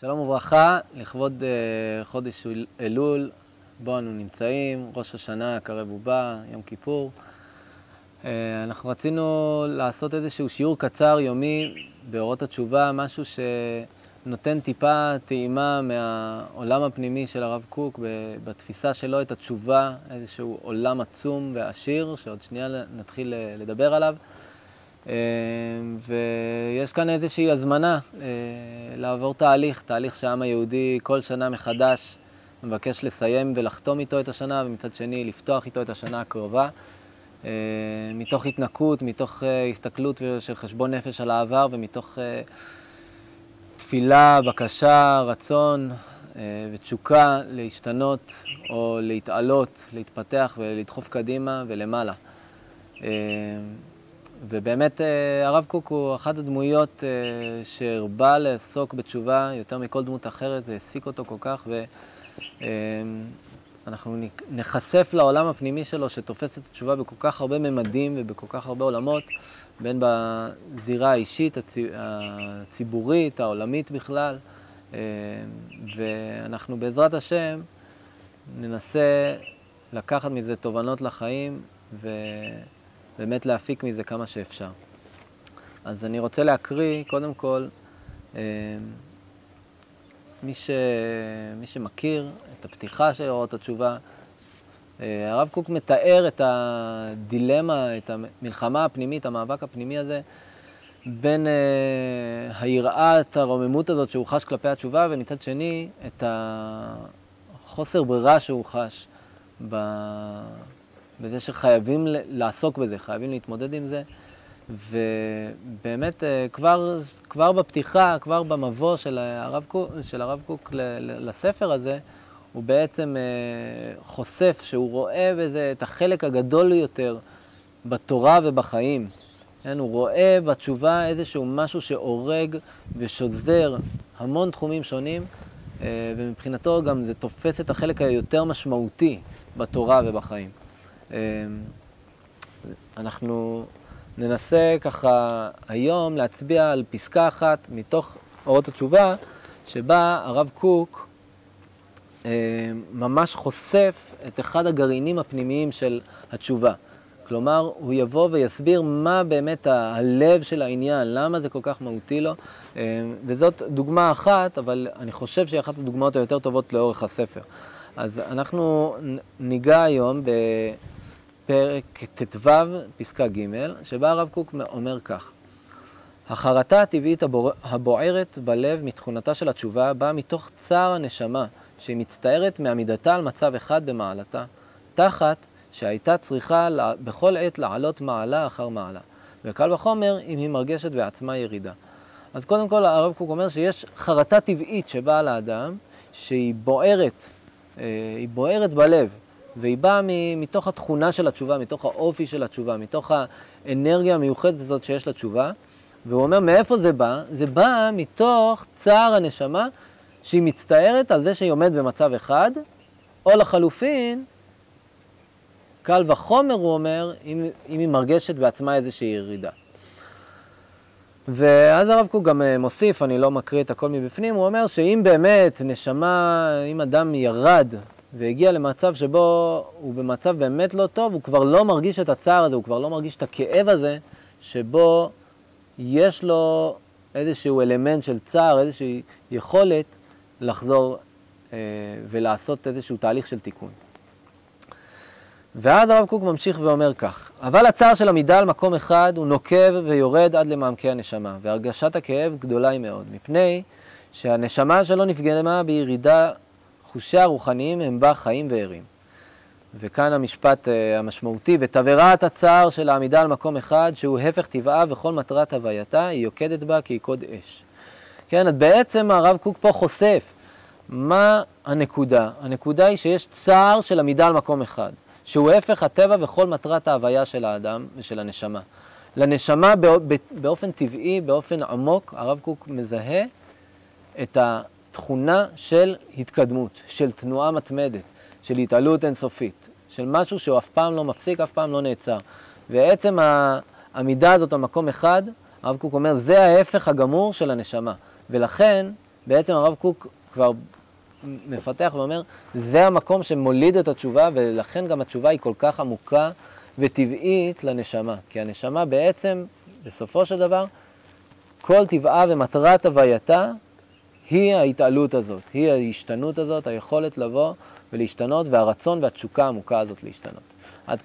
שלום וברכה, לכבוד uh, חודש אלול, בו אנו נמצאים, ראש השנה הקרב ובא, יום כיפור. Uh, אנחנו רצינו לעשות איזשהו שיעור קצר יומי באורות התשובה, משהו שנותן טיפה טעימה מהעולם הפנימי של הרב קוק, בתפיסה שלו את התשובה, איזשהו עולם עצום ועשיר, שעוד שנייה נתחיל לדבר עליו. אה, ויש כאן איזושהי הזמנה אה, לעבור תהליך, תהליך שהעם היהודי כל שנה מחדש מבקש לסיים ולחתום איתו את השנה, ומצד שני לפתוח איתו את השנה הקרובה. אה, מתוך התנקות, מתוך הסתכלות של חשבון נפש על העבר ומתוך תפילה, בקשה, רצון ותשוקה להשתנות או להתעלות, להתפתח ולדחוף קדימה ולמעלה. ובאמת אה, הרב קוק הוא אחת הדמויות אה, שהרבה לעסוק בתשובה יותר מכל דמות אחרת, זה העסיק אותו כל כך, ואנחנו אה, נחשף לעולם הפנימי שלו שתופס את התשובה בכל כך הרבה ממדים ובכל כך הרבה עולמות, בין בזירה האישית, הציבורית, העולמית בכלל, ואנחנו בעזרת השם ננסה לקחת מזה תובנות לחיים, ו... באמת להפיק מזה כמה שאפשר. אז אני רוצה להקריא, קודם כל, אה, מי, ש... מי שמכיר את הפתיחה של אורות התשובה, אה, הרב קוק מתאר את הדילמה, את המלחמה הפנימית, המאבק הפנימי הזה, בין uh, היראת הרוממות הזאת שהוא חש כלפי התשובה, ומצד שני, את החוסר ברירה שהוא חש ב... בזה שחייבים לעסוק בזה, חייבים להתמודד עם זה. ובאמת, אה, כבר, כבר בפתיחה, כבר במבוא של הרב קוק, של הרב קוק לספר הזה, הוא בעצם אה, חושף שהוא רואה בזה את החלק הגדול יותר בתורה ובחיים. כן, הוא רואה בתשובה איזשהו משהו שהורג ושוזר המון תחומים שונים, אה, ומבחינתו גם זה תופס את החלק היותר משמעותי בתורה ובחיים. אמ, אנחנו ננסה ככה היום להצביע על פסקה אחת מתוך אורות התשובה, שבה הרב קוק אמ, ממש חושף את אחד הגרעינים הפנימיים של התשובה. כלומר, הוא יבוא ויסביר מה באמת הלב של העניין, למה זה כל כך מהותי לו, אמ, וזאת דוגמה אחת, אבל אני חושב שהיא אחת הדוגמאות היותר טובות לאורך הספר. אז אנחנו ניגע היום פרק ט"ו, פסקה ג', שבה הרב קוק אומר כך: החרטה הטבעית הבוערת בלב מתכונתה של התשובה באה מתוך צער הנשמה, שהיא מצטערת מעמידתה על מצב אחד במעלתה, תחת שהייתה צריכה בכל עת לעלות מעלה אחר מעלה, וקל וחומר אם היא מרגשת בעצמה ירידה. אז קודם כל הרב קוק אומר שיש חרטה טבעית שבאה לאדם, שהיא בוערת, אה, היא בוערת בלב, והיא באה מתוך התכונה של התשובה, מתוך האופי של התשובה, מתוך האנרגיה המיוחדת הזאת שיש לתשובה. והוא אומר, מאיפה זה בא? זה בא מתוך צער הנשמה שהיא מצטערת על זה שהיא עומדת במצב אחד, או לחלופין, קל וחומר, הוא אומר, אם, אם היא מרגשת בעצמה איזושהי ירידה. ואז הרב קוק גם אה, מוסיף, אני לא מקריא את הכל מבפנים, הוא אומר שאם באמת נשמה, אם אדם ירד והגיע למצב שבו הוא במצב באמת לא טוב, הוא כבר לא מרגיש את הצער הזה, הוא כבר לא מרגיש את הכאב הזה, שבו יש לו איזשהו אלמנט של צער, איזושהי יכולת לחזור אה, ולעשות איזשהו תהליך של תיקון. ואז הרב קוק ממשיך ואומר כך, אבל הצער של עמידה על מקום אחד הוא נוקב ויורד עד למעמקי הנשמה, והרגשת הכאב גדולה היא מאוד, מפני שהנשמה שלו נפגמה בירידה חושי הרוחניים הם בה חיים וערים. וכאן המשפט uh, המשמעותי, ותבערת הצער של העמידה על מקום אחד, שהוא הפך טבעה וכל מטרת הווייתה, היא יוקדת בה כיקוד אש. כן, אז בעצם הרב קוק פה חושף מה הנקודה. הנקודה היא שיש צער של עמידה על מקום אחד, שהוא הפך הטבע וכל מטרת ההוויה של האדם ושל הנשמה. לנשמה באופן טבעי, באופן עמוק, הרב קוק מזהה את ה... תכונה של התקדמות, של תנועה מתמדת, של התעלות אינסופית, של משהו שהוא אף פעם לא מפסיק, אף פעם לא נעצר. ועצם העמידה הזאת על מקום אחד, הרב קוק אומר, זה ההפך הגמור של הנשמה. ולכן בעצם הרב קוק כבר מפתח ואומר, זה המקום שמוליד את התשובה, ולכן גם התשובה היא כל כך עמוקה וטבעית לנשמה. כי הנשמה בעצם, בסופו של דבר, כל טבעה ומטרת הווייתה היא ההתעלות הזאת, היא ההשתנות הזאת, היכולת לבוא ולהשתנות, והרצון והתשוקה העמוקה הזאת להשתנות. עד כאן.